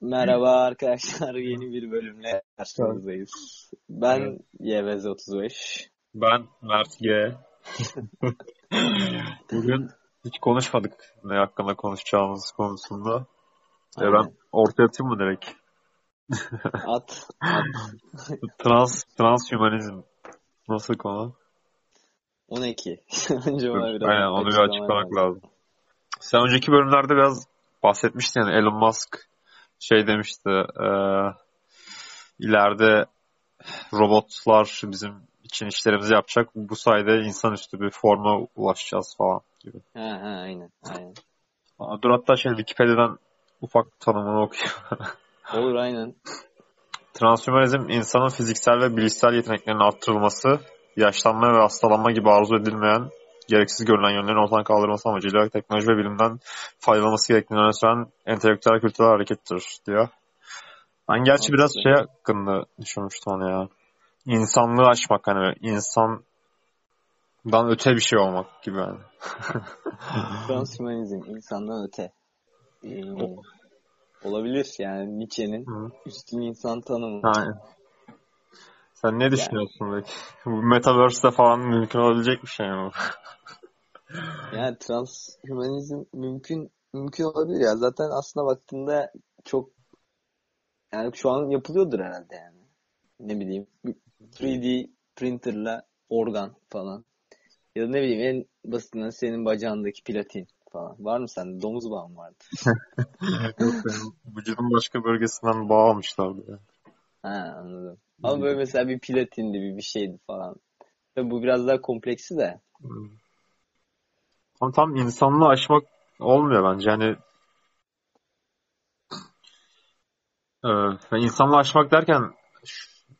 Merhaba arkadaşlar yeni bir bölümle karşınızdayız. Ben. YVZ 35. Ben Mert G. Bugün hiç konuşmadık ne hakkında konuşacağımız konusunda. Ya ben Aynen. ortaya atayım mı direkt? At, at. Trans, transhumanizm nasıl konu? 12. Önce ona biraz Aynen onu bir açıklama açıklamak lazım. lazım. Sen önceki bölümlerde biraz bahsetmiştin yani Elon Musk şey demişti eee ileride robotlar bizim için işlerimizi yapacak. Bu sayede insanüstü bir forma ulaşacağız falan gibi. Ha ha aynen. aynen. Dur hatta şey Wikipedia'dan ufak tanımını okuyayım. Olur aynen. Transhumanizm insanın fiziksel ve bilişsel yeteneklerinin arttırılması, yaşlanma ve hastalanma gibi arzu edilmeyen, gereksiz görülen yönlerin ortadan kaldırılması amacıyla teknoloji ve bilimden faydalanması gerektiğini öne süren entelektüel kültürel harekettir diyor. Ben gerçi biraz şey hakkında düşünmüştüm hani ya. İnsanlığı aşmak hani insandan öte bir şey olmak gibi yani. Transhumanizm insandan öte. Ee, olabilir yani Nietzsche'nin üstün insan tanımı. Aynen. Sen ne düşünüyorsun peki? Bu Metaverse'de falan mümkün olabilecek bir şey mi? Yani transhumanizm mümkün mümkün olabilir ya. Zaten aslında baktığında çok yani şu an yapılıyordur herhalde yani. Ne bileyim 3D printerla organ falan. Ya da ne bileyim en basitinden senin bacağındaki platin falan. Var mı sende? Domuz bağı mı vardı? Yok benim vücudun başka bölgesinden bağ almışlardı ya. Ha anladım. Ama böyle mesela bir platindi bir bir şeydi falan. Tabii bu biraz daha kompleksi de. Hmm. Ama tam insanlığı aşmak olmuyor bence. Yani e, yani insanlığı aşmak derken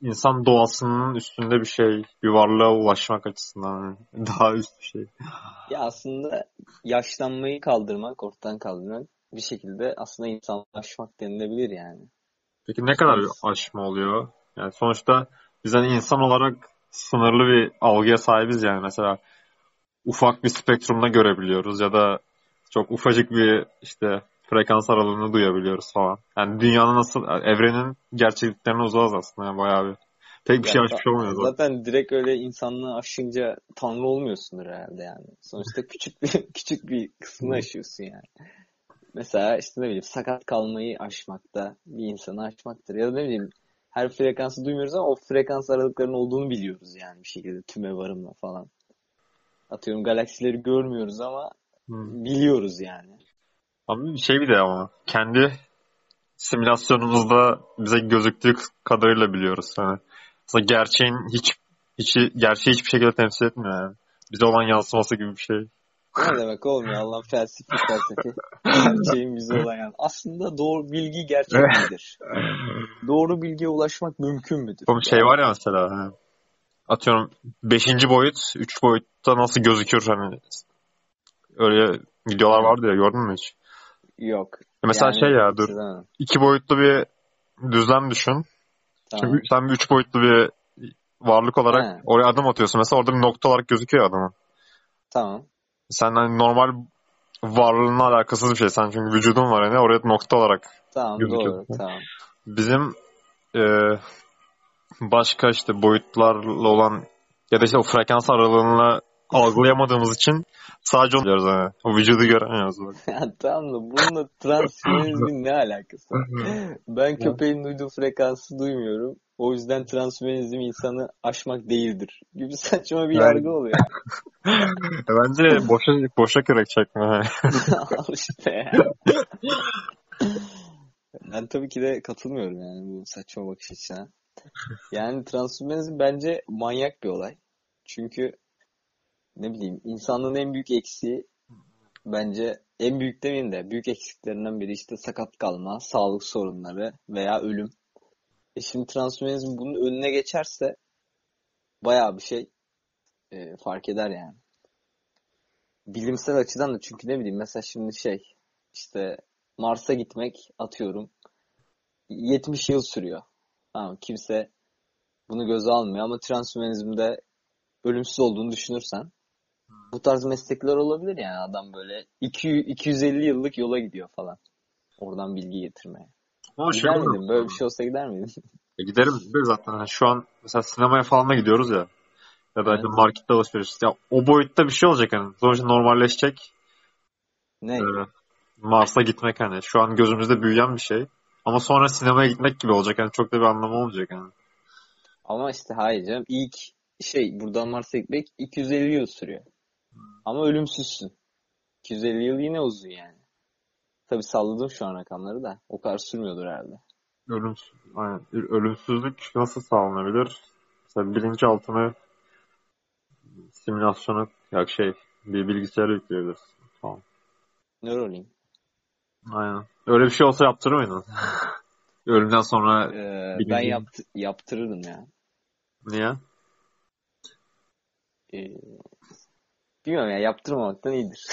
insan doğasının üstünde bir şey, bir varlığa ulaşmak açısından daha üst bir şey. Ya aslında yaşlanmayı kaldırmak, ortadan kaldırmak bir şekilde aslında insanlaşmak denilebilir yani. Peki ne kadar aşma oluyor? Yani sonuçta biz hani insan olarak sınırlı bir algıya sahibiz yani. Mesela ufak bir spektrumda görebiliyoruz ya da çok ufacık bir işte frekans aralığını duyabiliyoruz falan. Yani dünyanın nasıl, yani evrenin gerçekliklerine uzağız aslında yani bayağı bir. Pek bir Ya şey aşmış olmuyor zaten. zaten direkt öyle insanlığı aşınca tanrı olmuyorsundur herhalde yani. Sonuçta küçük bir küçük bir kısmını aşıyorsun yani. Mesela işte ne bileyim sakat kalmayı aşmakta bir insanı aşmaktır. Ya da ne bileyim her frekansı duymuyoruz ama o frekans aralıklarının olduğunu biliyoruz yani bir şekilde tüme varımla falan. Atıyorum galaksileri görmüyoruz ama Hı. biliyoruz yani. Ama bir şey bir de ama kendi simülasyonumuzda bize gözüktüğü kadarıyla biliyoruz. Yani mesela gerçeğin hiç hiç gerçeği hiçbir şekilde temsil etmiyor yani. Bize olan yansıması gibi bir şey. Ne demek oğlum ya Allah felsefi felsefi. Gerçeğin bize olan yani. Aslında doğru bilgi gerçek midir? Doğru bilgiye ulaşmak mümkün müdür? Oğlum şey var ya mesela atıyorum 5. boyut 3 boyutta nasıl gözükür hani öyle videolar vardı ya gördün mü hiç? Yok. Mesela Yani şey ya dur çizemem. 2 boyutlu bir düzlem düşün. Tamam. Çünkü sen bir 3 boyutlu bir varlık olarak He. oraya adım atıyorsun. Mesela orada bir nokta olarak gözüküyor adamın. Tamam. Sen hani normal varlığınla alakasız bir şey. Sen çünkü vücudun var hani oraya nokta olarak Tamam gözüküyor. doğru. Tamam. Bizim e, başka işte boyutlarla olan ya da işte o frekans aralığını algılayamadığımız için sadece onu biliyoruz hani. O vücudu göremiyoruz. Ya tamam da bununla transhumanizmin ne alakası var? Ben köpeğin duyduğu frekansı duymuyorum. O yüzden transhumanizm insanı aşmak değildir. Gibi saçma bir Yani- yargı oluyor. E, Bence boşa, boşa kürek çekme. Al işte ya. Ben tabii ki de katılmıyorum yani bu saçma bakış açısına. Yani transhumanizm bence manyak bir olay. Çünkü ne bileyim insanlığın en büyük eksiği bence en büyük demeyeyim de büyük eksiklerinden biri işte sakat kalma, sağlık sorunları veya ölüm. E şimdi transhumanizm bunun önüne geçerse bayağı bir şey e, fark eder yani. Bilimsel açıdan da çünkü ne bileyim mesela şimdi şey işte Mars'a gitmek atıyorum 70 yıl sürüyor. Tamam, kimse bunu göze almıyor ama transhumanizmde ölümsüz olduğunu düşünürsen bu tarz meslekler olabilir yani adam böyle 200, 250 yıllık yola gidiyor falan. Oradan bilgi getirmeye. Ama şey Gider olmuyor. miydin? Böyle bir şey olsa gider miydin? E giderim de zaten. Yani şu an mesela sinemaya falan da gidiyoruz ya. Ya da Evet. markette alışveriş. Ya o boyutta bir şey olacak hani. Sonuçta normalleşecek. Ne? Ee, Mars'a gitmek hani. Şu an gözümüzde büyüyen bir şey. Ama sonra sinemaya gitmek gibi olacak. Yani çok da bir anlamı olmayacak yani. Ama işte hayır canım. İlk şey buradan Mars'a gitmek 250 yıl sürüyor. Ama ölümsüzsün. 250 yıl yine uzun yani. Tabii salladım şu an rakamları da. O kadar sürmüyordur herhalde. Ölümsüz, aynen. Ölümsüzlük nasıl sağlanabilir? Mesela bilinçaltına simülasyonu ya şey bir bilgisayara yükleyebilirsin. Tamam. Neuralink. Aynen. Öyle bir şey olsa yaptırır mıydın? Ölümden sonra Ee, Bilinci- ben yapt yaptırırdım ya. niye? Ee, bilmiyorum ya yaptırmamaktan iyidir.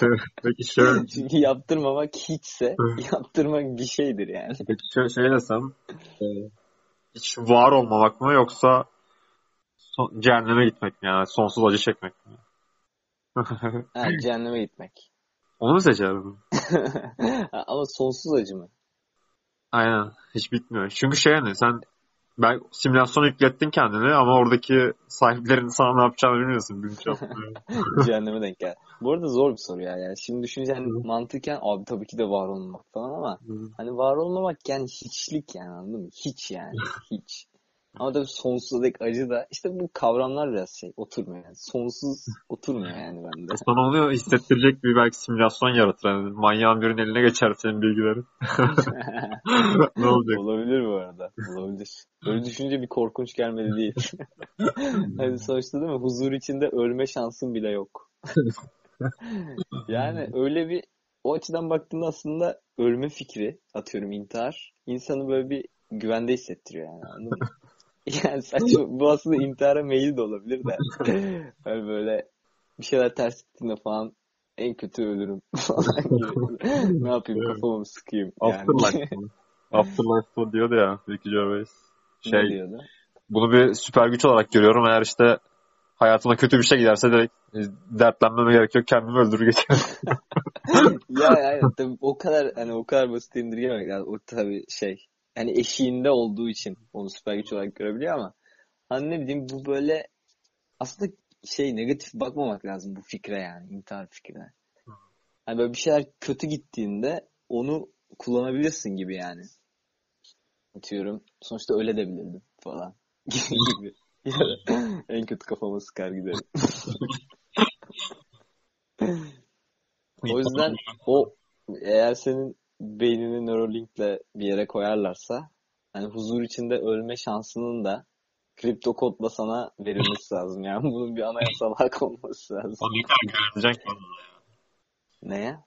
Peki şöyle, Çünkü yaptırmamak hiçse yaptırmak bir şeydir yani. peki şöyle şey desem e, hiç var olmamak mı yoksa son, cehenneme gitmek mi yani sonsuz acı çekmek mi? Ha, cehenneme gitmek. Onu mu seçerdin? Ama sonsuz acı mı? Aynen. Hiç bitmiyor. Çünkü şey yani sen ben simülasyona yüklettin kendini ama oradaki sahiplerin sana ne yapacağını bilmiyorsun. Cehenneme denk gel. Bu arada zor bir soru ya. Yani şimdi düşünce hani mantıken abi tabii ki de var olmak falan ama hani var olmamak yani hiçlik yani anladın mı? Hiç yani. Hiç. Ama tabii sonsuza dek acı da işte bu kavramlar biraz şey oturmuyor yani. Sonsuz oturmuyor yani bende. Sana onu hissettirecek bir belki simülasyon yaratır. Yani manyağın birinin eline geçer senin bilgilerin. ne olacak? Olabilir bu arada. Olabilir. Böyle düşünce bir korkunç gelmedi değil. hani sonuçta değil mi? Huzur içinde ölme şansın bile yok. yani öyle bir o açıdan baktığında aslında ölme fikri atıyorum intihar insanı böyle bir güvende hissettiriyor yani anladın mı? Yani saçma, bu aslında intihara meyil de olabilir de. Hani böyle bir şeyler ters gittiğinde falan en kötü ölürüm falan gibi. ne yapayım kafamı mı sıkayım yani. Afterlife. mı? Afterlife diyordu ya Ricky Gervais. Ne Şey, diyordu? bunu bir süper güç olarak görüyorum. Eğer işte hayatıma kötü bir şey giderse direkt e, dertlenmeme gerek yok. Kendimi öldürür geçerim. ya yani tabii o kadar hani o kadar basit indirgememek lazım. O tabii şey yani eşiğinde olduğu için onu süper güç olarak görebiliyor ama hani ne bileyim bu böyle aslında şey negatif bakmamak lazım bu fikre yani intihar fikrine. Hani böyle bir şeyler kötü gittiğinde onu kullanabilirsin gibi yani. Atıyorum sonuçta öyle de bilirdim falan gibi. En kötü kafama sıkar giderim. O yüzden o eğer senin beynini Neuralink'le bir yere koyarlarsa hani huzur içinde ölme şansının da kripto kodla sana verilmesi lazım. Yani bunun bir anayasal hak olması lazım. Ama ne kadar güveneceksin ki ona? Neye?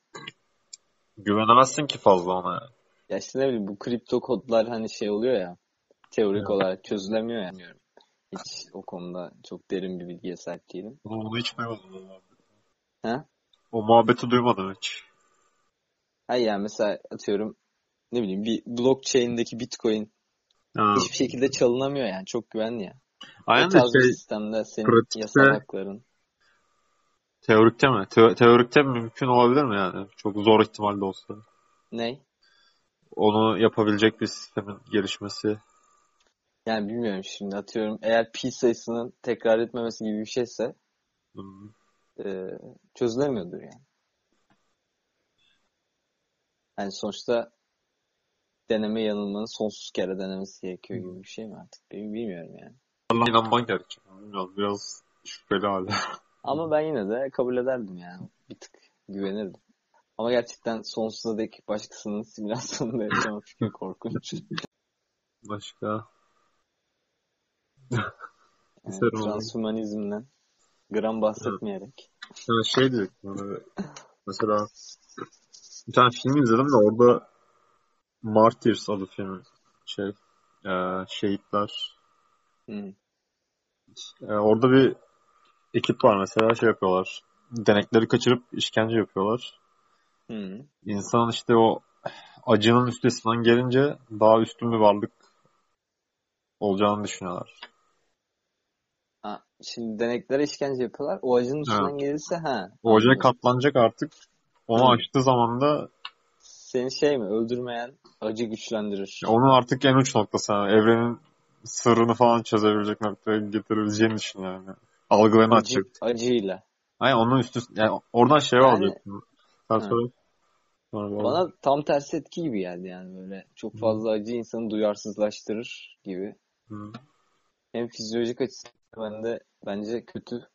Güvenemezsin ki fazla ona. Ya işte ne bileyim bu kripto kodlar hani şey oluyor ya teorik olarak çözülemiyor ya. Hiç o konuda çok derin bir bilgiye sahip değilim. Bunu hiç duymadım. Ha? O muhabbeti duymadım hiç. Hayır yani mesela atıyorum ne bileyim bir blockchain'deki bitcoin Ha. hiçbir şekilde çalınamıyor yani. Çok güvenli ya. O Aynen de tarz bir şey sistemde senin pratikte- yasal hakların teorikte mi? Teo- teorikte mümkün olabilir mi yani? Çok zor ihtimalle olsa. ne? Onu yapabilecek bir sistemin gelişmesi. Yani bilmiyorum şimdi atıyorum eğer pi sayısının tekrar etmemesi gibi bir şeyse Hmm. e, çözülemiyordur yani. Yani sonuçta deneme yanılmanın sonsuz kere denemesi gerekiyor gibi bir şey mi artık? Bil- Bilmiyorum yani. Allah'a inanman gerekiyor. Bilmiyorum, biraz şüpheli hala. Ama ben yine de kabul ederdim yani. Bir tık güvenirdim. Ama gerçekten sonsuza dek başkasının simülasyonunda yaşama fikri korkunç. Başka. Yani transhumanizmden gram bahsetmeyerek. Yani şey diyecektim. hani mesela bir tane film izledim de orada Martyrs adı film. Şey, e, şehitler. Hı. E, orada bir ekip var mesela şey yapıyorlar. Denekleri kaçırıp işkence yapıyorlar. Hı. İnsan işte o acının üstesinden gelince daha üstün bir varlık olacağını düşünüyorlar. Ha, şimdi deneklere işkence yapıyorlar. O acının üstünden gelirse ha. O acıya katlanacak artık. Onu Hı. aştığı zaman da seni şey mi öldürmeyen acı güçlendirir. Onun artık en uç noktası. Yani. Evrenin sırrını falan çözebilecek noktaya getirebileceğini düşün yani. Algılarını Acı, açacak. acıyla. Aynen onun üstü yani oradan şey Yani- alacaksın. Sen söyle. Bana tam tersi etki gibi geldi yani böyle. Çok Hı. fazla acı insanı duyarsızlaştırır gibi. Hı. Hem fizyolojik açısından ben de bence kötü.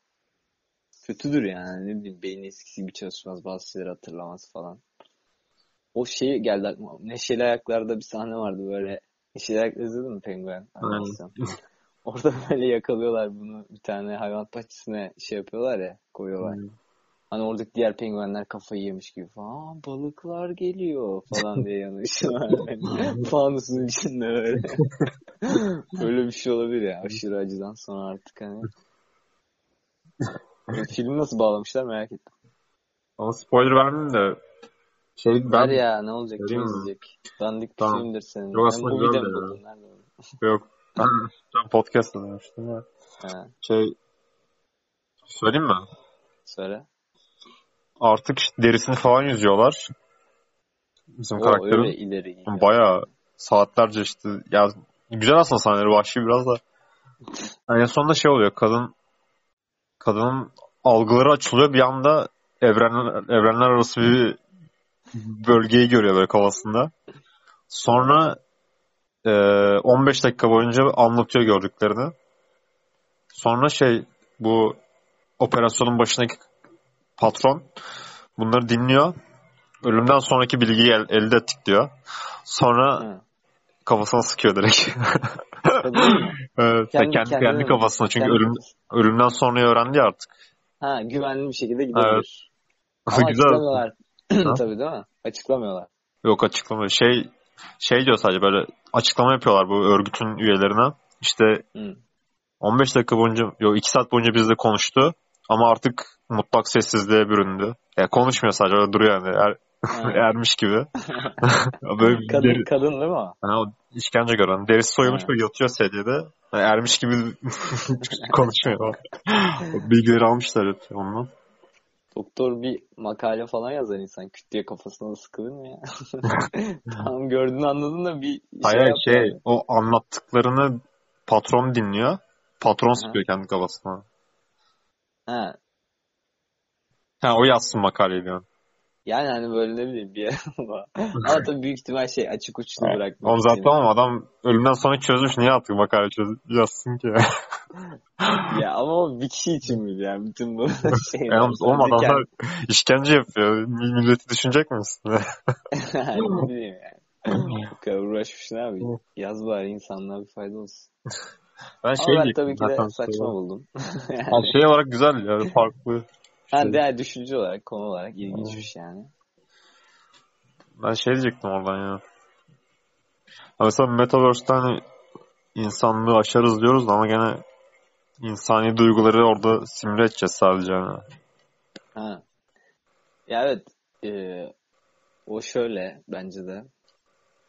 Kötüdür yani. Ne bileyim beyni eskisi gibi çalışmaz. Bazı şeyleri hatırlamaz falan. O şey geldi aklıma. Neşeli Ayaklar'da bir sahne vardı böyle. Neşeli Ayaklar izledin mi Penguen? Orada böyle yakalıyorlar bunu. Bir tane hayvan bahçesine şey yapıyorlar ya. Koyuyorlar. Hı. Hani oradaki diğer penguenler kafayı yemiş gibi falan. Balıklar geliyor falan diye yanışıyorlar. Fanusun içinde böyle. Öyle bir şey olabilir ya. Aşırı acıdan sonra artık hani. Bu Filmi nasıl bağlamışlar merak ettim. Ama spoiler vermeyeyim de şey Ver ben ya ne olacak kim izleyecek? Dandik Tamam. filmdir senin. Yok, aslında bu güzel buldun. Yok ben, ben podcast dinlemiştim ya. Ha, Şey söyleyeyim mi? söyle. Artık işte derisini falan yüzüyorlar. Bizim O karakterin. öyle ileri. Bayağı saatlerce işte ya güzel aslında sahneleri vahşi biraz da. Yani sonunda şey oluyor kadın kadının algıları açılıyor bir anda evrenler, evrenler arası bir bölgeyi görüyor böyle kafasında. Sonra e, 15 dakika boyunca anlatıyor gördüklerini. Sonra şey bu operasyonun başındaki patron bunları dinliyor. Ölümden sonraki bilgiyi el- elde ettik diyor. Sonra Ha. Kafasına sıkıyor direkt. Evet, Kendi- kendi, kendi, kendine mi? kafasına çünkü Kendi ölüm, ölümden sonra öğrendi ya artık. Ha güvenli bir şekilde gidebilir. Ama Güzel. açıklamıyorlar. Tabii değil mi? Açıklamıyorlar. Yok açıklama. Şey şey diyor sadece böyle açıklama yapıyorlar bu örgütün üyelerine. İşte Hı. 15 dakika boyunca, yok 2 saat boyunca bizle konuştu. Ama artık mutlak sessizliğe büründü. Yani konuşmuyor sadece öyle duruyor yani. Er, Ha. ermiş gibi. böyle Kadın, deri, kadın değil mi yani o işkence gören. Derisi soyulmuş Ha. ve yatıyor sedyede. Yani ermiş gibi konuşmuyor. Bilgileri almışlar hep ondan. Doktor bir makale falan yazar insan. Küt diye kafasına sıkılır mı ya? Tamam gördüğünü anladın da bir şey Hayır şey yani. o anlattıklarını patron dinliyor. Patron sıkıyor kendi kafasına. Ha. Ha o yazsın makaleyi diyor. Yani hani böyle ne bileyim bir yer ama. Ama tabii büyük ihtimal şey açık uçlu bırakmak Onu zaten ama adam ölümden sonra çözmüş. Niye artık makale çöz yazsın ki? Ya ama o bir kişi için miydi yani bütün bu şey. Yani oğlum adamlar işkence yapıyor. Milleti düşünecek misin? ne bileyim yani. Bu kadar uğraşmışsın abi. Yaz bari insanlığa bir fayda olsun. ben Ama şey ben diyecektim tabii ki de saçma buldum. Yani şey olarak güzel ya. Farklı. Ha, Şey. değer düşünce olarak, konu olarak ilginçmiş yani. Ben şey diyecektim oradan ya. Ha mesela Metaverse'de hani insanlığı aşarız diyoruz da ama gene insani duyguları orada simüle edeceğiz sadece yani. Ha. Ya evet, e, o şöyle bence de.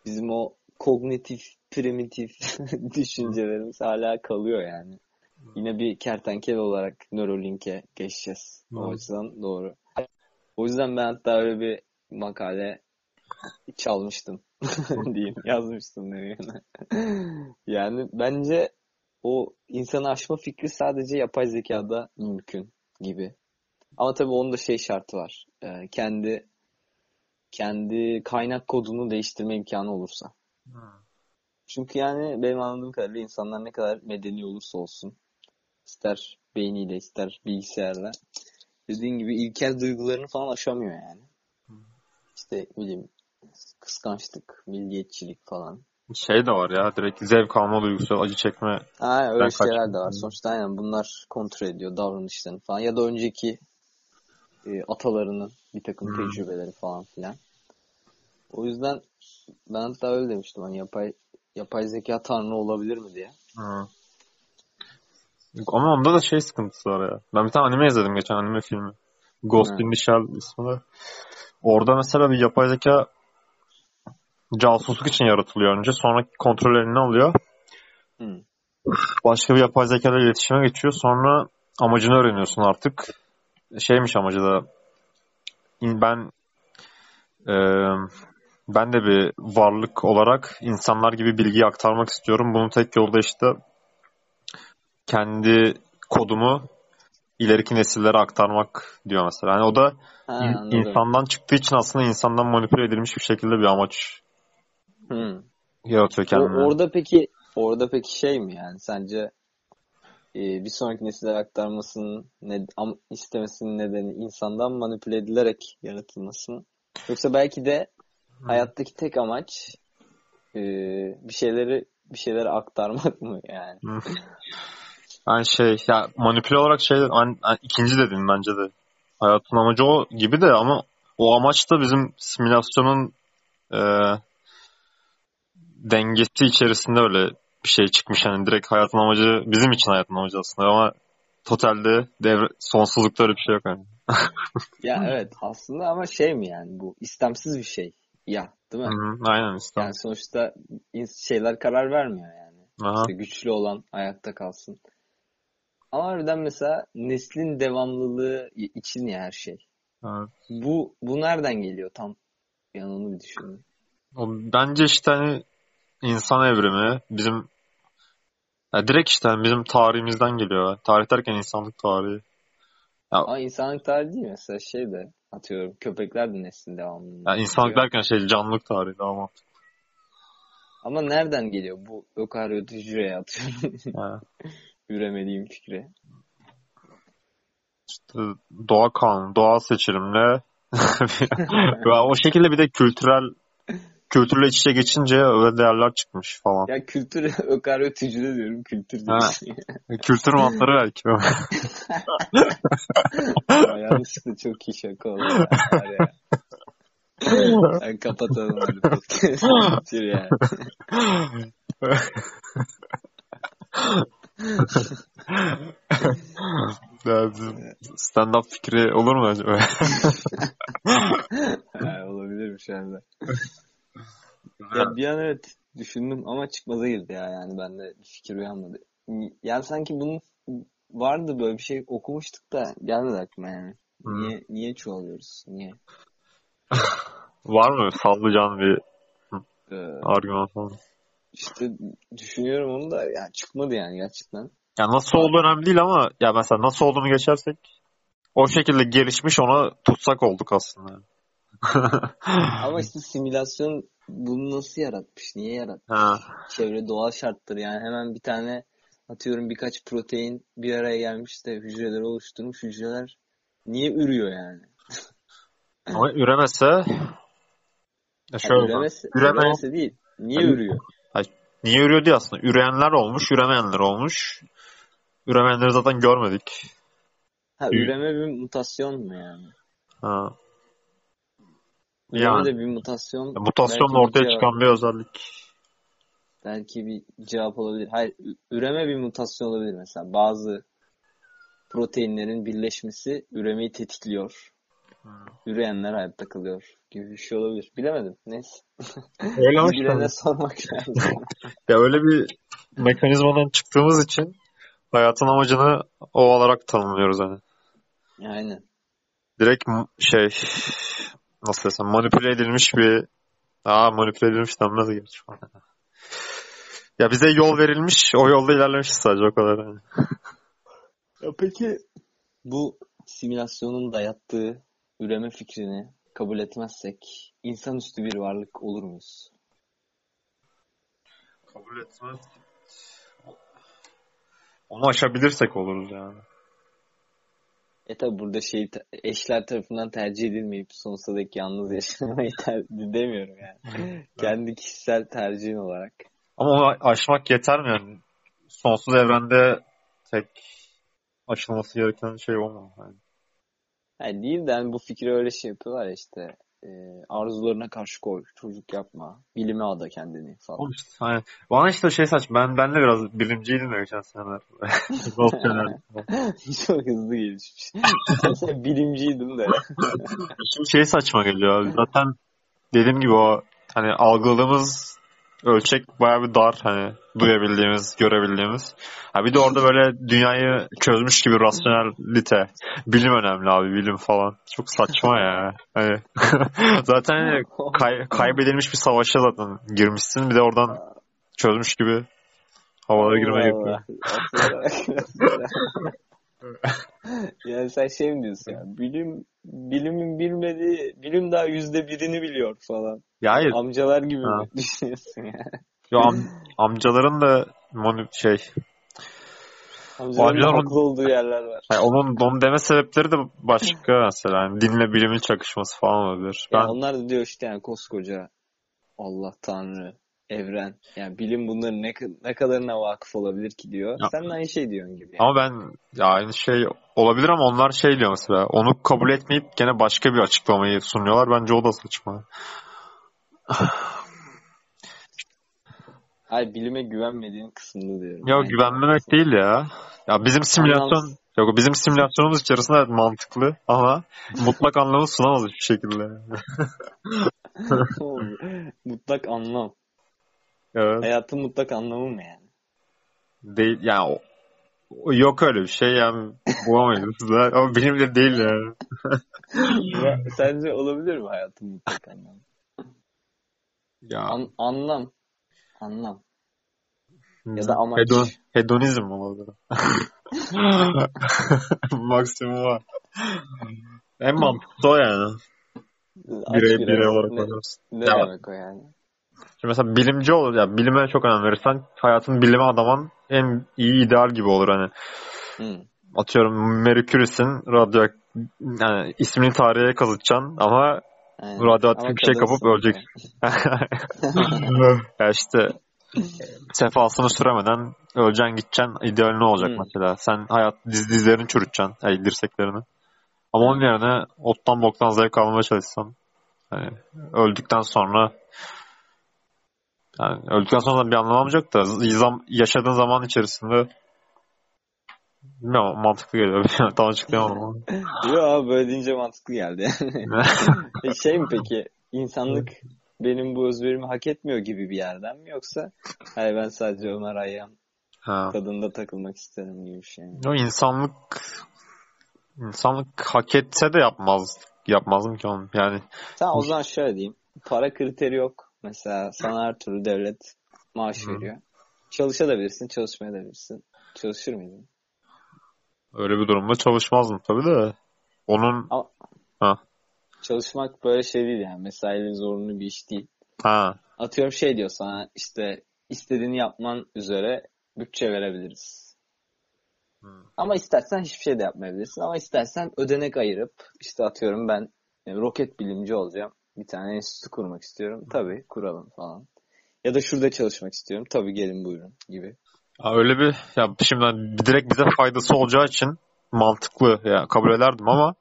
Bizim o kognitif, primitif düşüncelerimiz hala kalıyor yani. Yine bir kertenkele olarak Neuralink'e geçeceğiz. O Hı. açıdan doğru. O yüzden ben hatta öyle bir makale çalmıştım diyeyim. Yazmıştım demeyeyim. Yani bence o insanı aşma fikri sadece yapay zekada mümkün gibi. Ama tabii onun da şey şartı var. Ee, kendi kendi kaynak kodunu değiştirme imkanı olursa. Çünkü yani benim anladığım kadarıyla insanlar ne kadar medeni olursa olsun ister beyniyle ister bilgisayarla dediğin gibi ilkel duygularını falan aşamıyor yani. İşte bileyim kıskançlık, milliyetçilik falan. Şey de var ya direkt zevk alma duygusu, acı çekme. Ha öyle şeyler de kaçtım. var. Sonuçta aynen bunlar kontrol ediyor davranışlarını falan. Ya da önceki e, atalarının bir takım Hmm. tecrübeleri falan filan. O yüzden ben hatta öyle demiştim. Hani yapay yapay zeka tanrı olabilir mi diye. Hı. Ama onda da şey sıkıntısı var ya. Ben bir tane anime izledim geçen anime filmi. Ghost Hı. in the Shell ismi de. Orada mesela bir yapay zeka casusluk için yaratılıyor önce. Sonra kontrol eline alıyor. Hı. Başka bir yapay zeka ile iletişime geçiyor. Sonra amacını öğreniyorsun artık. Şeymiş amacı da ben e, ben de bir varlık olarak insanlar gibi bilgiyi aktarmak istiyorum. Bunun tek yolu da işte kendi kodumu ileriki nesillere aktarmak diyor mesela. Yani o da Ha, in- insandan çıktığı için aslında insandan manipüle edilmiş bir şekilde bir amaç Hmm. yaratıyor kendine. orada peki orada peki şey mi yani sence e, bir sonraki nesillere aktarmasının ne, am- istemesinin nedeni insandan manipüle edilerek yaratılması mı? Yoksa belki de hayattaki tek amaç e, bir şeyleri bir şeyleri aktarmak mı yani? Yani şey ya manipüle olarak şey an, an- ikinci dediğim bence de. Hayatın amacı o gibi de ama o amaç da bizim simülasyonun e, dengesi içerisinde öyle bir şey çıkmış. Yani direkt hayatın amacı bizim için hayatın amacı aslında ama totalde devre, sonsuzlukta öyle bir şey yok yani. Ya evet aslında ama şey mi yani bu istemsiz bir şey ya değil mi? Hı hı, aynen işte. Yani sonuçta şeyler karar vermiyor yani. Aha. İşte güçlü olan ayakta kalsın. Ama harbiden mesela neslin devamlılığı için ya her şey. Evet. Bu bu nereden geliyor tam? Yani onu bir düşünün. Bence işte hani insan evrimi bizim ya direkt işte hani bizim tarihimizden geliyor. Tarih derken insanlık tarihi. Ama insanlık tarihi değil mesela şey de atıyorum köpekler de neslin devamlılığı. Yani insanlık diyor. derken şey canlılık tarihi daha mantıklı. Ama nereden geliyor bu ökaryot hücreye atıyorum Yani üremediğim fikri. işte doğa kanunu, doğal seçilimle o şekilde bir de kültürel kültürle iç içe geçince öyle değerler çıkmış falan. Ya kültür ökaryot hücre diyorum kültür diyorsun. Kültür mantarı belki. Ya yanlışlıkla çok iyi şaka oldu ya. Kapatalım. Bitir yani. Stand-up fikri olur mu acaba? Ha, olabilir şu anda. Ya bir an evet düşündüm ama çıkmaza girdi ya yani bende fikir uyanmadı. Yani sanki bunun vardı böyle bir şey okumuştuk da gelmedi aklıma yani. Hı. Niye niye çoğalıyoruz? Niye? Var mı sallayacağın bir Ee, argüman falan? İşte düşünüyorum onu da yani çıkmadı yani gerçekten. Ya nasıl olduğu önemli değil ama ya mesela nasıl olduğunu geçersek o şekilde gelişmiş ona tutsak olduk aslında. Ama işte simülasyon bunu nasıl yaratmış? Niye yaratmış? ha. Çevre doğal şarttır yani hemen bir tane atıyorum birkaç protein bir araya gelmiş de hücreleri oluşturmuş. Hücreler niye ürüyor yani? Ama üremese ya Yani şöyle üremesi, üreme- üremesi değil. Niye Hani- ürüyor? Niye ürüyor diye aslında. Üreyenler olmuş, üremeyenler olmuş. Üremeyenleri zaten görmedik. Ha üreme bir mutasyon mu yani? Ha. Üreme Yani. de bir mutasyon. Mutasyonla belki bir ortaya cevap- çıkan bir özellik. Belki bir cevap olabilir. Hayır, üreme bir mutasyon olabilir mesela. Bazı proteinlerin birleşmesi üremeyi tetikliyor. Üreyenler hayatta kalıyor gibi bir şey olabilir. Bilemedim. Neyse. Öyle. Bilene sormak lazım. Ya öyle bir mekanizmadan çıktığımız için hayatın amacını o olarak tanımlıyoruz hani. Aynen. Direkt şey nasıl desem manipüle edilmiş bir Aa manipüle edilmiş denmez falan. Ya bize yol verilmiş, o yolda ilerlemişiz sadece o kadar. Yani. Ya peki bu simülasyonun dayattığı üreme fikrini kabul etmezsek insanüstü bir varlık olur muyuz? Kabul etmez. Onu aşabilirsek oluruz yani. E tabi burada şey eşler tarafından tercih edilmeyip sonsuza dek yalnız yaşamayı ter- demiyorum yani. Kendi kişisel tercihin olarak. Ama onu aşmak yeter mi yani? Sonsuz evrende tek aşılması gereken şey o mu? Yani. Yani değil de hani bu fikri öyle şey yapıyorlar ya işte e, arzularına karşı koy, çocuk yapma, bilime ada kendini falan. Oğlum işte, hani, bana işte şey saç. Ben, ben de biraz bilimciydim de geçen seneler. Çok hızlı gelişmiş. Bilimciydim de. Şimdi şey saçma geliyor abi. Zaten dediğim gibi o hani algıladığımız ölçek bayağı bir dar hani duyabildiğimiz, görebildiğimiz. Ha bir de orada böyle dünyayı çözmüş gibi rasyonelite, bilim önemli abi, bilim falan. Çok saçma ya. Hani zaten hani kay- kaybedilmiş bir savaşa zaten girmişsin. Bir de oradan çözmüş gibi havalara girmeye gerekiyor. yani sen şey mi diyorsun ya? Bilim bilimin bilmediği bilim daha yüzde birini biliyor falan. Ya hayır. Amcalar gibi Ha. düşünüyorsun ya? Yo, am- amcaların da moni- şey Amcaların amcalar- haklı olduğu yerler var. yani onun onun deme sebepleri de başka mesela. Yani dinle bilimin çakışması falan olabilir. Ya Ben onlar da diyor işte yani koskoca Allah Tanrı, evren. Yani bilim bunların ne, ne kadarına vakıf olabilir ki diyor. Ya. Sen de aynı şey diyorsun gibi. ama ben ya aynı şey olabilir ama onlar şey diyor mesela. Onu kabul etmeyip gene başka bir açıklamayı sunuyorlar. Bence o da saçma. Hayır bilime güvenmediğin kısmını diyorum. Ya Yani güvenmemek değil ya. Ya bizim simülasyon yok bizim simülasyonumuz içerisinde evet mantıklı ama mutlak anlamı sunamaz hiçbir şekilde. mutlak anlam. Evet. Hayatın mutlak anlamı mı yani? Değil yani o- yok öyle bir şey yani bulamayız. Ama benim de değil yani. Ya, Sence olabilir mi hayatın mutlak anlamı? Ya An- anlam. Anlam. ya da amaç. hedon, hedonizm mi olabilir? Maksimum var. En mantıklı o yani. Birey, birey olarak ne, bakıyorsun. ne Ya. demek o yani? Şimdi mesela bilimci olur ya bilime çok önem verirsen hayatın bilime adaman en iyi ideal gibi olur hani. Hı. Atıyorum Curie'sin radyo yani ismini tarihe kazıtacaksın ama Aynen. radyoaktif bir şey kapıp öleceksin. ya işte sefasını süremeden öleceksin gideceksin. İdeal ne olacak Hmm. mesela? Sen hayat diz, dizlerini çürüteceksin. Ay, dirseklerini. Ama onun yerine ottan boktan zevk almaya çalışsan hani öldükten sonra yani öldükten sonra bir anlam olmayacak da yaşadığın zaman içerisinde bilmiyorum mantıklı geliyor. Tam açıklayamam ama. Yo abi böyle deyince mantıklı geldi. E şey mi peki insanlık benim bu özverimi hak etmiyor gibi bir yerden mi yoksa hayır ben sadece Ömer Hayyam ha. tadında takılmak isterim gibi bir şey mi? O insanlık insanlık hak etse de yapmaz yapmazdım ki oğlum. Yani Sen o zaman şöyle diyeyim. Para kriteri yok. Mesela sana her türlü devlet maaş veriyor. Çalışabilirsin, çalışmayabilirsin. Çalışır mıydın? Öyle bir durumda çalışmazdım tabii de. Onun Çalışmak böyle şey değil yani. Mesaili zorunlu bir iş değil. ha Atıyorum şey diyor sana işte istediğini yapman üzere bütçe verebiliriz. Hmm. Ama istersen hiçbir şey de yapmayabilirsin. Ama istersen ödenek ayırıp işte atıyorum ben e, roket bilimci olacağım. Bir tane enstitü kurmak istiyorum. Tabii kuralım falan. Ya da şurada çalışmak istiyorum. Tabii gelin buyurun gibi. Ya öyle bir ya şimdi hani direkt bize faydası olacağı için mantıklı ya kabul ederdim ama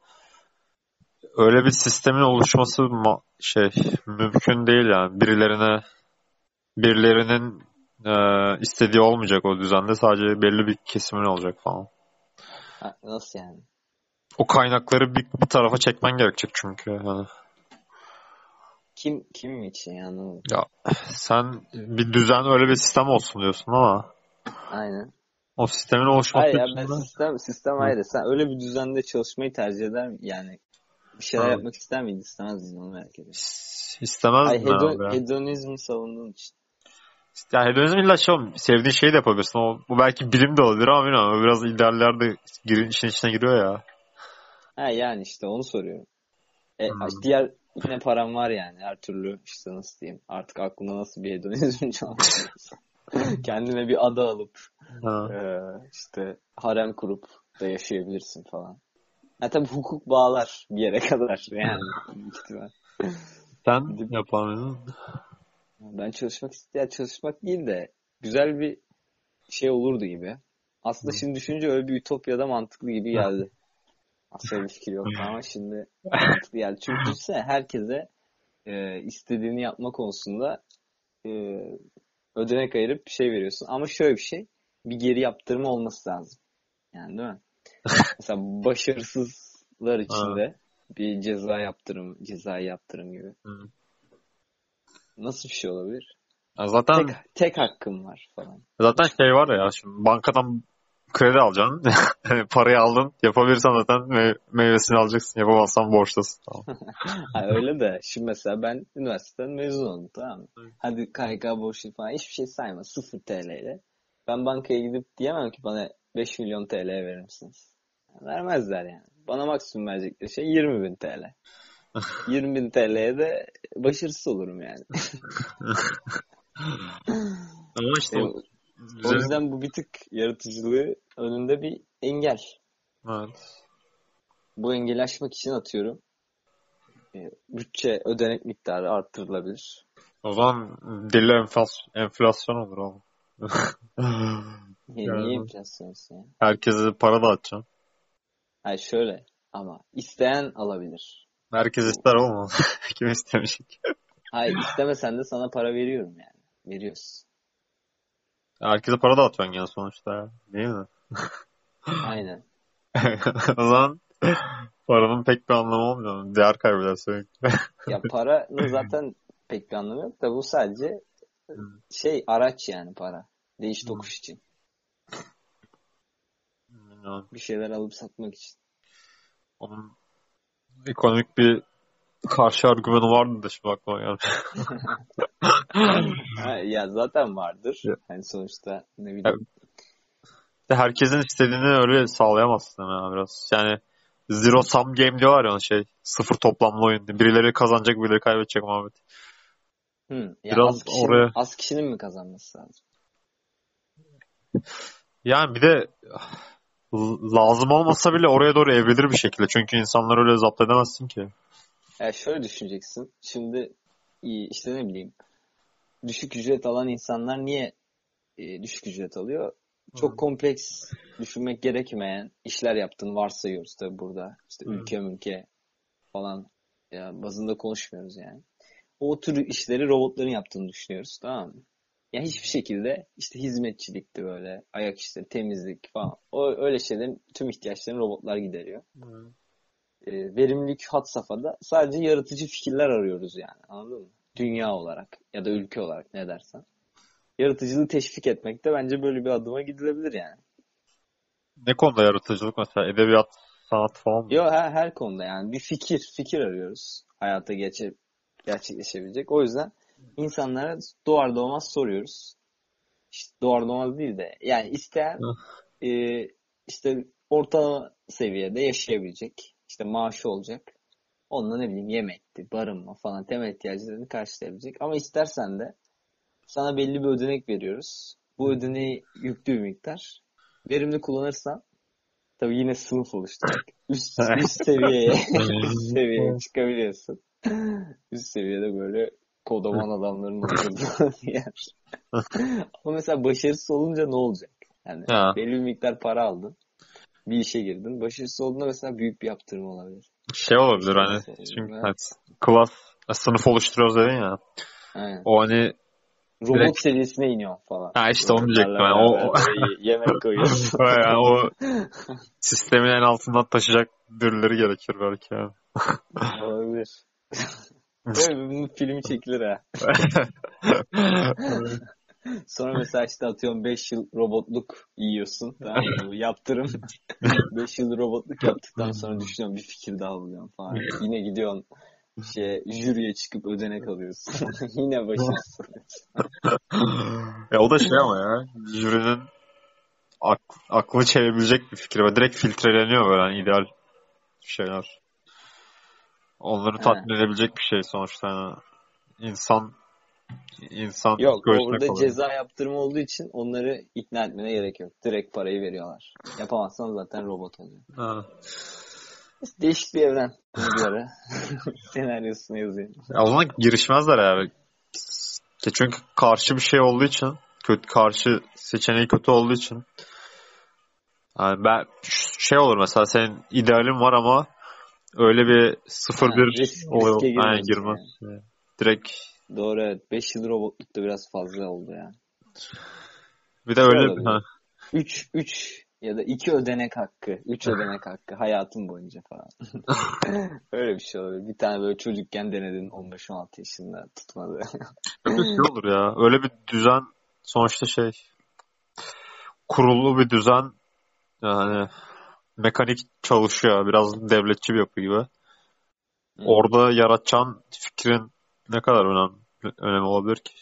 öyle bir sistemin oluşması ma- şey mümkün değil yani birilerine birilerinin e, istediği olmayacak o düzende sadece belli bir kesimin olacak falan. Nasıl yani? O kaynakları bir, bir tarafa çekmen gerekecek çünkü. Yani Kim kim için yani anlamadım. sen bir düzen öyle bir sistem olsun diyorsun ama Aynen. o sistemin oluşması Hayır ya ben sistem sistem ayrı. Sen öyle bir düzende çalışmayı tercih eder mi? Yani bir şeyler Ha. yapmak ister miydin? İstemez miydin onu merak ediyorum. istemez Ay, hedon, hedonizmi savunduğun için. Ya hedonizm illa şey sevdiğin şeyi de yapabilirsin. O, bu belki bilim de olabilir ama bilmiyorum. Biraz idealler de gir, işin içine giriyor ya. Ha yani işte onu soruyorum. E, Hmm. diğer yine param var yani her türlü işte nasıl diyeyim artık aklına nasıl bir hedonizm çalışıyorsa. Kendine bir ada alıp Ha. e, işte harem kurup da yaşayabilirsin falan. Ha tabii hukuk bağlar bir yere kadar yani. Sen yapar mıydın? Ben çalışmak isteyen çalışmak değil de güzel bir şey olurdu gibi. Aslında Hı. şimdi düşününce öyle bir ütopyada mantıklı gibi geldi. Aslında bir fikir yoktu ama şimdi mantıklı geldi. Çünkü düşünsene herkese e, istediğini yapma konusunda e, ödenek ayırıp bir şey veriyorsun. Ama şöyle bir şey, bir geri yaptırma olması lazım. Yani değil mi? Mesela başarısızlar için de bir ceza yaptırım, cezai yaptırım gibi. Hı. Nasıl bir şey olabilir? Ya zaten Tek, tek hakkım var falan. zaten şey var ya şimdi bankadan kredi alacaksın. Parayı aldın. Yapabilirsen zaten me- meyvesini alacaksın. Yapamazsan borçtasın. Tamam. Ha, öyle de şimdi mesela ben üniversiteden mezun oldum tamam mı? Hadi KYK borçlu falan hiçbir şey sayma 0 TL ile. Ben bankaya gidip diyemem ki bana 5 milyon TL verir misiniz? Vermezler yani. Bana maksimum verecekleri şey 20 bin TL. 20 bin TL'ye de başarısız olurum yani. Ama işte O, o, yüzden bu bir tık yaratıcılığı önünde bir engel. Evet. Bu engeli aşmak için atıyorum. e, Bütçe ödenek miktarı arttırılabilir. O zaman deli enflas- enflasyon olur oğlum. Niye, Yani- niye enflasyonist ya? Herkese para dağıtacaksın. Hayır şöyle ama isteyen alabilir. Herkes ister oğlum. Kim istemişik? Hayır istemesen de sana para veriyorum yani. Veriyoruz. Herkese para dağıtıyorsun yani sonuçta. Değil mi? Aynen. o zaman paranın pek bir anlamı olmuyor. Değer kaybeder sürekli. Ya paranın zaten pek bir anlamı yok da bu sadece şey araç yani para. Değiş tokuş için. Bir şeyler alıp satmak için. onun ekonomik bir karşı argümanı vardı da şimdi aklıma geldi. Ha, ya zaten vardır. Ya. Hani sonuçta ne bileyim. Herkesin istediğini öyle sağlayamazsın ya biraz. Yani zero sum game diyorlar ya şey. Sıfır toplamlı oyun. Birileri kazanacak birileri kaybedecek muhabbet. Hı, ya Biraz az kişinin, oraya- az kişinin mi kazanması lazım? Yani bir de l- lazım olmasa bile oraya doğru evrilir bir şekilde. Çünkü insanları öyle zapt edemezsin ki. Ya şöyle düşüneceksin. Şimdi işte ne bileyim düşük ücret alan insanlar niye e, düşük ücret alıyor? Çok Hı. kompleks düşünmek gerekmeyen işler yaptığını varsayıyoruz tabii burada. İşte Hı. ülke mülke falan ya bazında konuşmuyoruz yani. O tür işleri robotların yaptığını düşünüyoruz tamam mı? Ya hiçbir şekilde işte hizmetçilikti böyle ayak işleri, temizlik falan. O öyle şeylerin tüm ihtiyaçlarını robotlar gideriyor e, verimlilik hat safhada sadece yaratıcı fikirler arıyoruz yani. Anladın mı? Dünya olarak ya da ülke olarak ne dersen. Yaratıcılığı teşvik etmekte bence böyle bir adıma gidilebilir yani. Ne konuda yaratıcılık mesela? Edebiyat, sanat falan mı? Yo her, her konuda yani bir fikir, fikir arıyoruz. Hayata geçe, gerçekleşebilecek. O yüzden insanlara doğar doğmaz soruyoruz. İşte doğar doğmaz değil de yani isteyen e, işte orta seviyede yaşayabilecek. işte maaşı olacak. Onunla ne bileyim yemekti, barınma falan temel ihtiyaçlarını karşılayabilecek. Ama istersen de sana belli bir ödenek veriyoruz. Bu ödeneği yüklü bir miktar. Verimli kullanırsan tabii yine sınıf oluşturacak. Üst, üst seviyeye üst seviyeye çıkabiliyorsun. Üst seviyede böyle kodaman adamların oturduğu yer. Ama mesela başarısız olunca ne olacak? Yani Ha. belli bir miktar para aldın. Bir işe girdin. Başarısız olduğunda mesela büyük bir yaptırım olabilir. Şey olabilir hani. Çünkü be? hani klas, sınıf oluşturuyoruz dedin ya. Aynen. O hani Robot Direkt- seviyesine iniyor falan. Ha işte onu diyecektim yani. O- o- böyle yemek koyuyorsun. yani o sistemin en altından taşıyacak birileri gerekir belki yani. Olabilir. Evet, bunun filmi çekilir ha. Sonra mesela işte atıyorum 5 yıl robotluk yiyorsun. Tamam mı? Yaptırım. 5 yıl robotluk yaptıktan sonra düşünüyorum bir fikir daha buluyorum falan. Yine gidiyorsun şey jüriye çıkıp ödenek alıyorsun. Yine başarısız. ya o da şey ama ya. Jürinin ak aklını çevirebilecek bir fikir. Ve direkt filtreleniyor böyle hani ideal şeyler. Onları tatmin edebilecek bir şey sonuçta. Yani. İnsan insan Yok o psikolojisine burada kalıyor. ceza yaptırımı olduğu için onları ikna etmene gerek yok. Direkt parayı veriyorlar. Yapamazsan zaten robot oluyor. Ha. Değişik bir evren. Bir ara senaryosunu yazayım. Ya o zaman girişmezler yani. Ya Çünkü karşı bir şey olduğu için kötü karşı seçeneği kötü olduğu için yani ben şey olur mesela senin idealin var ama öyle bir Ha, 0-1 risk- oluyor. riske girmiyorsun girmez. Direkt Doğru evet. 5 yıl robotluk da biraz fazla oldu ya. bir de öyle olabilir. ha, 3 3 Ya da iki ödenek hakkı, üç ödenek hakkı hayatın boyunca falan. Öyle bir şey oluyor. Bir tane böyle çocukken denedin 15-16 yaşında tutmadı. Öyle bir şey olur ya. Öyle bir düzen sonuçta şey kurulu bir düzen yani mekanik çalışıyor. Biraz devletçi bir yapı gibi. Orada yaratacağın fikrin ne kadar önemli, önemli olabilir ki?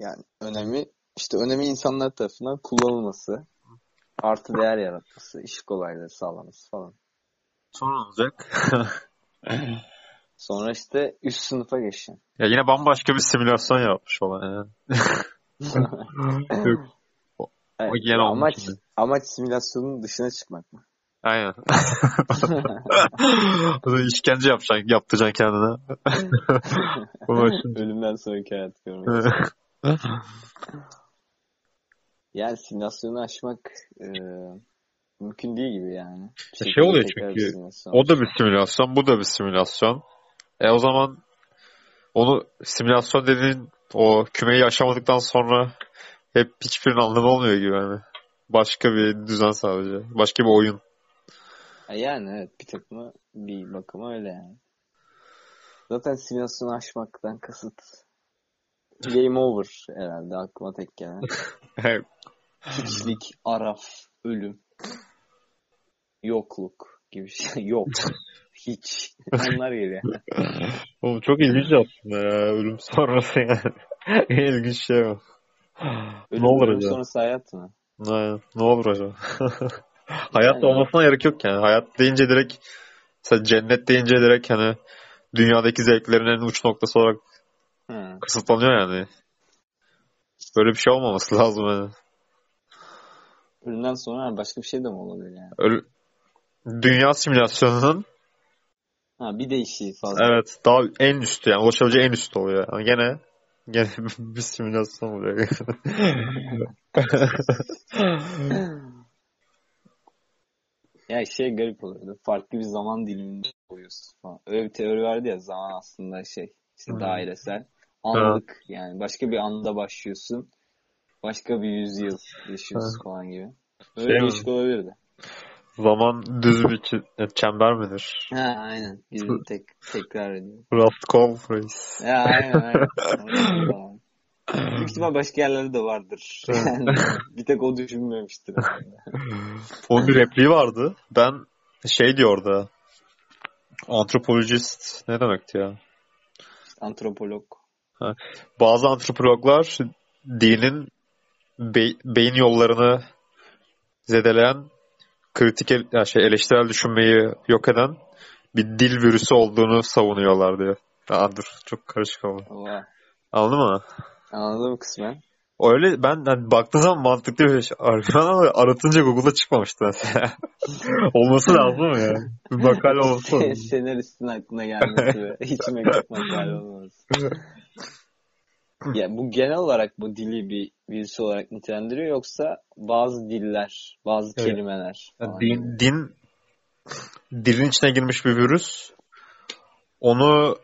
Yani önemi işte önemi insanlar tarafından kullanılması, artı değer yaratması, iş kolaylığı sağlaması falan. Sonra olacak? Sonra işte üst sınıfa geçin. ya yine bambaşka bir simülasyon yapmış falan yani. Yok. Evet, amaç amaç simülasyonun dışına çıkmak mı? Aynen. O zaman işkence yapacaksın, yaptıracaksın kendine. Ölümden sonraki hayat görmek. Yani simülasyonu aşmak e, mümkün değil gibi yani. Bir şey şekilde oluyor çünkü, O da bir simülasyon, bu da bir simülasyon. E o zaman onu simülasyon dediğin o kümeyi aşamadıktan sonra hep hiçbirinin anlamı olmuyor gibi yani. Başka bir düzen sadece. Başka bir oyun. Yani evet bir takımı bir bakıma öyle yani. Zaten simülasyonu aşmaktan kasıt game over herhalde aklıma tek gelen. Hiçlik, araf, ölüm, yokluk gibi şey. Yok. Hiç. Onlar geliyor. Oğlum çok ilginç aslında ya. Ölüm sonrası yani. en ilginç şey o. Ölüm, ne olur ölüm acaba? sonrası hayat mı? Ne, ne olur acaba? Hayat Yani- olmasına gerek yok yani. Hayat deyince direkt mesela cennet deyince direkt hani dünyadaki zevklerin en uç noktası olarak Hı. kısıtlanıyor yani. Böyle bir şey olmaması lazım yani. Ölümden sonra başka bir şey de mi olabilir yani? Öyle, dünya simülasyonunun Ha bir değişiği fazla. evet daha en üstü yani ulaşabileceği en üstü oluyor. Yani gene gene bir simülasyon oluyor. Ya şey garip oluyordu. Farklı bir zaman diliminde oluyorsun falan. Öyle bir teori vardı ya zaman aslında şey işte Hmm. dairesel. Anlık yani başka bir anda başlıyorsun. Başka bir yüzyıl yaşıyorsun falan gibi. Öyle Şey mi? değişik olabilirdi. Zaman düz bir çi- çember midir? Ha aynen. Birini tek tekrar ediyor. Roscoe Reis. Ya aynen aynen. Tamam. Büyük ihtimal başka yerlerde de vardır. Yani bir tek o düşünmemiştir. Onun bir repliği vardı. Ben şey diyor orada. Antropolojist ne demekti ya? Antropolog. Bazı antropologlar dinin be- beyin yollarını zedeleyen kritik el- şey eleştirel düşünmeyi yok eden bir dil virüsü olduğunu savunuyorlar diyor. Aa, dur çok karışık. Oha. Anladın mı? Anladım kısmen. Öyle ben hani baktığın zaman mantıklı bir şey. argüman ama aratınca Google'da çıkmamıştı mesela. Olması lazım ya? Bir makale olsa. Senaristin aklına gelmesi hiç mektup makale olmaması. Ya bu genel olarak bu dili bir virüs olarak nitelendiriyor yoksa bazı diller, bazı Evet. kelimeler falan din, din dilin içine girmiş bir virüs onu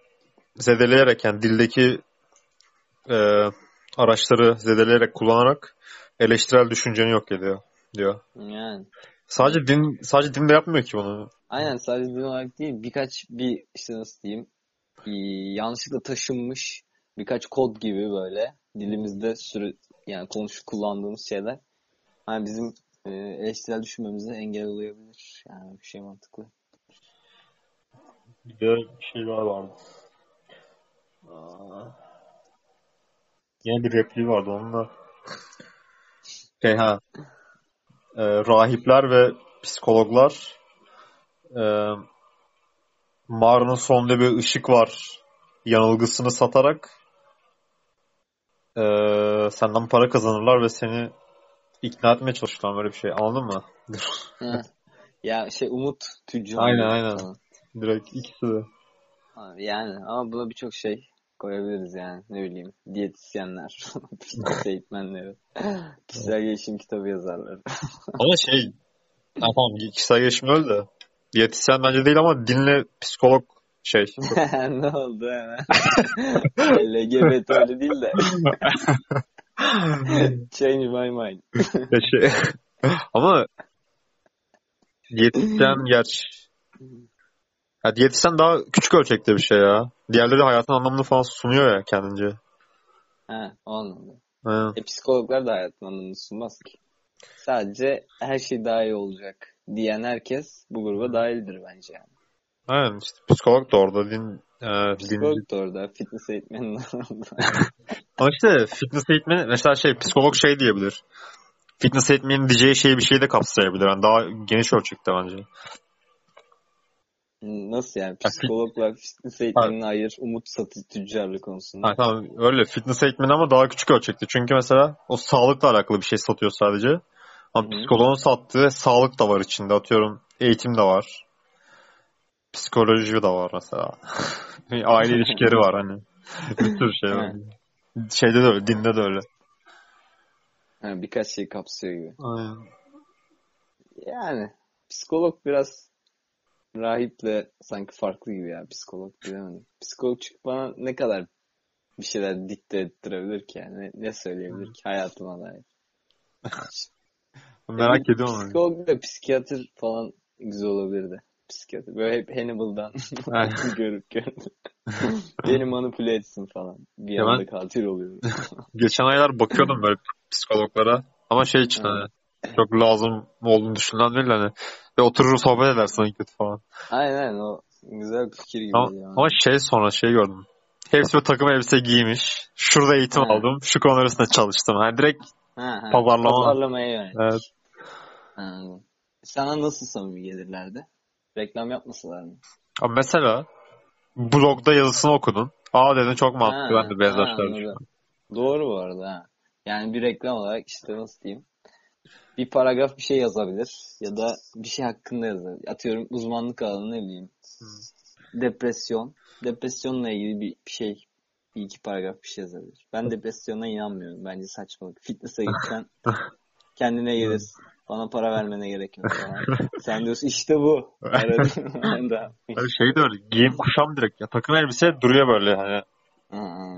zedeleyerek yani dildeki e, araçları zedeleyerek kullanarak eleştirel düşünceni yok ediyor diyor. Yani Sadece din sadece din de yapmıyor ki bunu. aynen sadece din olarak değil birkaç bir işte nasıl diyeyim yanlışlıkla taşınmış birkaç kod gibi böyle dilimizde sürü yani konuşup kullandığımız şeyler hani bizim e, eleştirel düşünmemize engel olabilir. Yani bir şey mantıklı. Bir de şeyler vardı. Aa. Yine bir repliği vardı onunla. Şey ha. Ee, rahipler ve psikologlar e, mağaranın sonunda bir ışık var yanılgısını satarak e, senden para kazanırlar ve seni ikna etmeye çalışırlar böyle bir şey. Anladın mı? Ya şey umut tüccarı. Aynen, aynen. falan. Direkt ikisi de. Abi Yani ama buna birçok şey koyabiliriz yani ne bileyim diyetisyenler, fitness eğitmenleri, kişisel gelişim kitabı yazarları. Ama şey tamam kişisel gelişim öyle de diyetisyen bence değil ama dinle psikolog şey. ne oldu hemen? LGBT öyle değil de. Change my mind. Şey Ama diyetisyen gerçi ya diyetisyen daha küçük ölçekte bir şey ya. Diğerleri hayatın anlamını falan sunuyor ya kendince. Ha, o anlamda. Aynen. E, psikologlar da hayatın anlamını sunmaz ki. Sadece her şey daha iyi olacak diyen herkes bu gruba dahildir bence yani. Aynen işte psikolog da orada din, e, din, Psikolog da orada, fitness eğitmeni de orada. Ama işte fitness eğitmeni mesela şey psikolog şey diyebilir. Fitness eğitmenin diyeceği şeyi bir şeyi de kapsayabilir. Yani daha geniş ölçekte bence. Nasıl yani? Psikologla fitness eğitmenini ayır, umut satı tüccarlık konusunda. Ha, tamam öyle fitness eğitmeni ama daha küçük ölçekte. Çünkü mesela o sağlıkla alakalı bir şey satıyor sadece. Ama Hı hı. psikoloğun sattığı sağlık da var içinde. Atıyorum eğitim de var. Psikoloji de var mesela. Aile ilişkileri var hani. Bir sürü şey var. Şeyde de öyle, dinde de öyle. Ha, birkaç şey kapsıyor gibi. Aynen. Yani psikolog biraz rahiple sanki farklı gibi ya. Psikolog bilemedim. Psikolog çünkü bana ne kadar bir şeyler dikte ettirebilir ki yani. Ne, söyleyebilir ki hayatıma dair. Merak Yani ediyorum. onu. Psikolog ve psikiyatr falan güzel olabilirdi. Psikiyatr. Böyle hep Hannibal'dan görüp görüp beni manipüle etsin falan. Bir Ya anda ben- katil oluyoruz. Geçen aylar bakıyordum böyle psikologlara. Ama şey için hani çok lazım olduğunu düşünülen değil hani. Ve oturur sohbet edersin en kötü falan. Aynen o güzel bir fikir gibi Ama, geliyor. ama şey sonra şey gördüm. Hepsi bir takım elbise giymiş. Şurada eğitim Ha. aldım. Şu konular üstünde çalıştım. Yani direkt Ha, ha. pazarlama. Pazarlamaya yönelik. evet. Anladım. Sana nasıl samimi gelirlerdi? Reklam yapmasalar mı? Ama mesela blogda yazısını okudun. Aa dedin çok mantıklı. Ha, Ben de benzer ha, şeyler. Doğru bu arada ha. Yani bir reklam olarak işte nasıl diyeyim? Bir paragraf bir şey yazabilir ya da bir şey hakkında yazabilir. Atıyorum uzmanlık alanı ne bileyim. Depresyon. Depresyonla ilgili bir, bir şey bir iki paragraf bir şey yazabilir. Ben depresyona inanmıyorum. Bence saçmalık. Fitness'a gitsen kendine gelirsin. Bana para vermene gerek yok falan. Sen diyorsun işte bu. Şey de öyle. Giyim kuşam direkt. Ya, takım elbise duruyor böyle hani.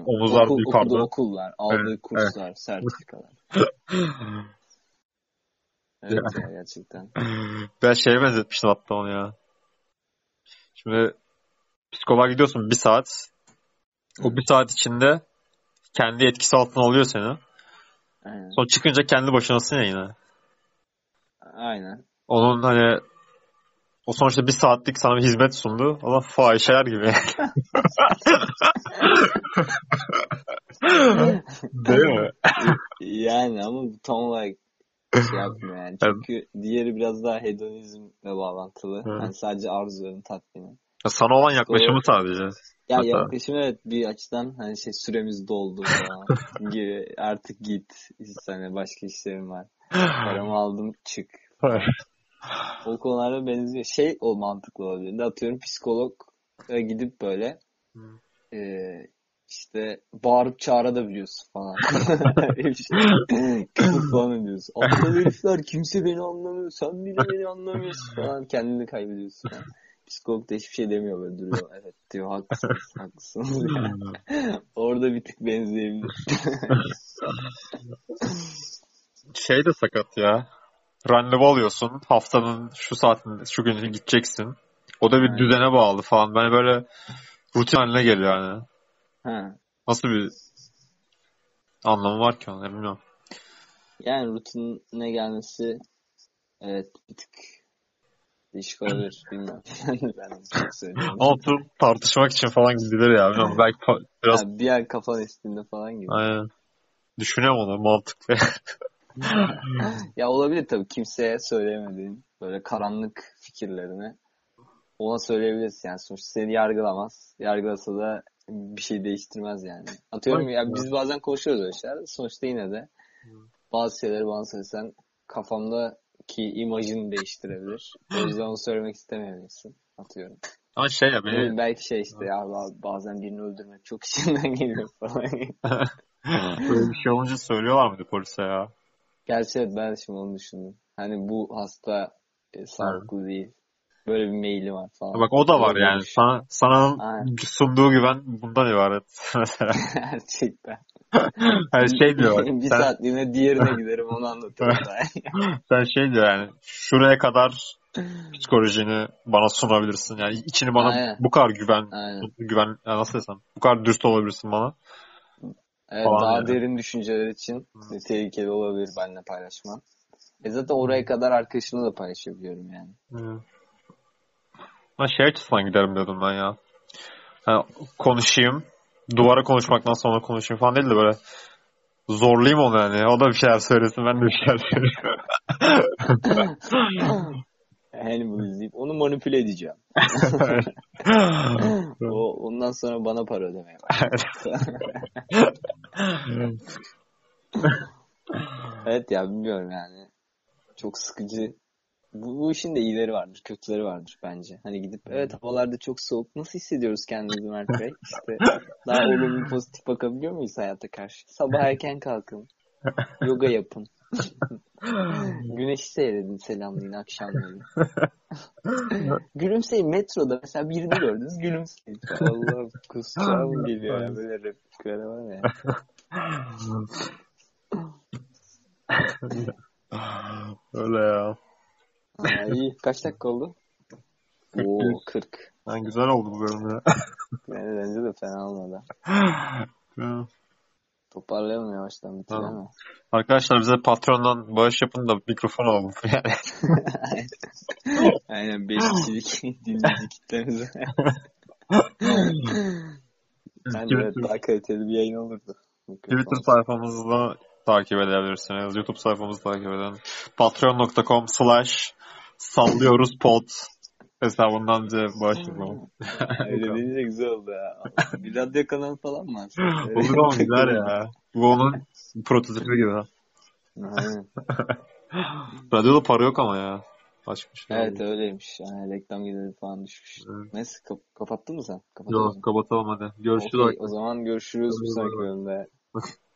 Omuzlar Okul, yukarıda. okullar, aldığı Evet, kurslar, sertifikalar. Evet ya gerçekten. ben şeye benzetmiştim hatta onu ya. Şimdi psikoloğa gidiyorsun bir saat. O bir saat içinde kendi etkisi altına alıyor seni. Aynen. Sonra çıkınca kendi başınasın ya yine. Aynen. Onun hani o sonuçta bir saatlik sana bir hizmet sundu. Ama fahişeler gibi. Değil mi? Yani ama tam olarak şey yapmıyor yani. Çünkü diğeri biraz daha hedonizmle bağlantılı. Hı. Yani sadece arzuların tatmini. Sana olan yaklaşımı sadece. Ya Hatta- yaklaşım evet bir açıdan hani şey süremiz doldu falan gibi artık git işte hani başka işlerim var. Paramı aldım çık. O konularda benziyor. Şey o mantıklı olabilir. Atıyorum psikolog gidip böyle e, işte bağırıp bir şey. Kızıp falan ediyorsun. Aptal herifler kimse beni anlamıyor. Sen bile beni anlamıyorsun falan. Kendini kaybediyorsun. falan. Psikolog da hiçbir şey demiyor böyle duruyor. Evet diyor haklısınız haklısınız. Orada bir tık benzeyebilir. şey de sakat ya. Randevu alıyorsun. Haftanın şu saatinde, şu günü gideceksin. O da bir düzene bağlı falan. Ben böyle rutin haline geliyor yani. Ha. Nasıl bir anlamı var ki onun bilmiyorum. Yani rutine gelmesi evet bir tık değişik olabilir. Bilmiyorum. ben çok söylüyorum. Ama oturup tartışmak için falan gidilir ya. Bilmiyorum. Belki pa- biraz Ha, bir yer kafan üstünde falan gibi. aynen. Düşünüyorum onu mantıklı. Ya olabilir tabii kimseye söyleyemediğin böyle karanlık fikirlerini ona söyleyebilirsin yani sonuçta seni yargılamaz. Yargılasa da bir şey değiştirmez yani. Atıyorum ya biz bazen konuşuyoruz öyle şeyler. Sonuçta yine de bazı şeyleri bana söylesen kafamdaki imajını değiştirebilir. O yüzden onu söylemek istemeyebilirsin. Atıyorum. Ama şey ya Ne beni bileyim, belki şey işte ya ba- bazen birini öldürmek çok içinden geliyor falan. böyle bir şey olunca söylüyorlar mıydı polise ya? Gerçi evet ben şimdi onu düşündüm. Hani bu hasta e, sağlıklı değil. Böyle bir maili var falan. Bak o da var Böyle yani. şey. Sana, sana Aynen. sunduğu güven bundan ibaret. Gerçekten. Her şey diyor. bir sen, saatliğine diğerine giderim onu daha. sen şey diyor yani. Şuraya kadar psikolojini bana sunabilirsin. Yani içini bana Aynen. bu kadar güven Aynen. güven ya nasıl desem bu kadar dürüst olabilirsin bana. Evet, Falan daha yani. derin düşünceler için de tehlikeli olabilir benimle paylaşman. E zaten oraya kadar arkadaşımla da paylaşabiliyorum yani. Hı. Ben şey açısından giderim dedim ben ya. Ha, konuşayım. Duvara konuşmaktan sonra konuşayım falan değil de böyle zorlayayım onu yani. O da bir şeyler söylesin ben de bir şeyler söyleyeyim. Hannibal izleyip onu manipüle edeceğim. O ondan sonra bana para ödemeye evet ya bilmiyorum yani. Çok sıkıcı. Bu, bu işin de iyileri vardır, kötüleri vardır bence. Hani gidip evet havalarda çok soğuk. Nasıl hissediyoruz kendimizi Mert Bey? İşte daha olumlu pozitif bakabiliyor muyuz hayata karşı? Sabah erken kalkın. Yoga yapın. Güneşi seyredin selamlayın akşamları. gülümseyin metroda mesela birini gördünüz gülümseyin. Allah kusacağım geliyor ya böyle repliklere var ya. Öyle ya. Aa, iyi. Kaç dakika oldu? Oo 40. Yani güzel oldu bu bölüm ya. Yani bence de fena olmadı. Toparlayalım yavaştan bitirelim Tamam. mi? Arkadaşlar bize Patreon'dan bağış yapın da mikrofon alalım. Yani. Aynen 5 kişilik dinleyici kitlemize. Bence evet, daha kaliteli bir yayın olurdu. Twitter sayfamızda takip edebilirsiniz. YouTube sayfamızı takip edin. Patreon.com slash sallıyoruz pod hesabından bağış yapalım. Öyle deyince güzel oldu ya. Bir radyo kanalı falan mı? Öyle Olur ama güzel ya. Bu onun prototipi gibi. Aynen. Radyoda para yok ama ya. Açmış. Evet öyleymiş. Yani reklam geliri falan düşmüş. Evet. Neyse kap- kapattın mı sen? Kapatalım. Yok kapatalım hadi. Görüşürüz. Okey, o zaman görüşürüz bir sonraki bölümde.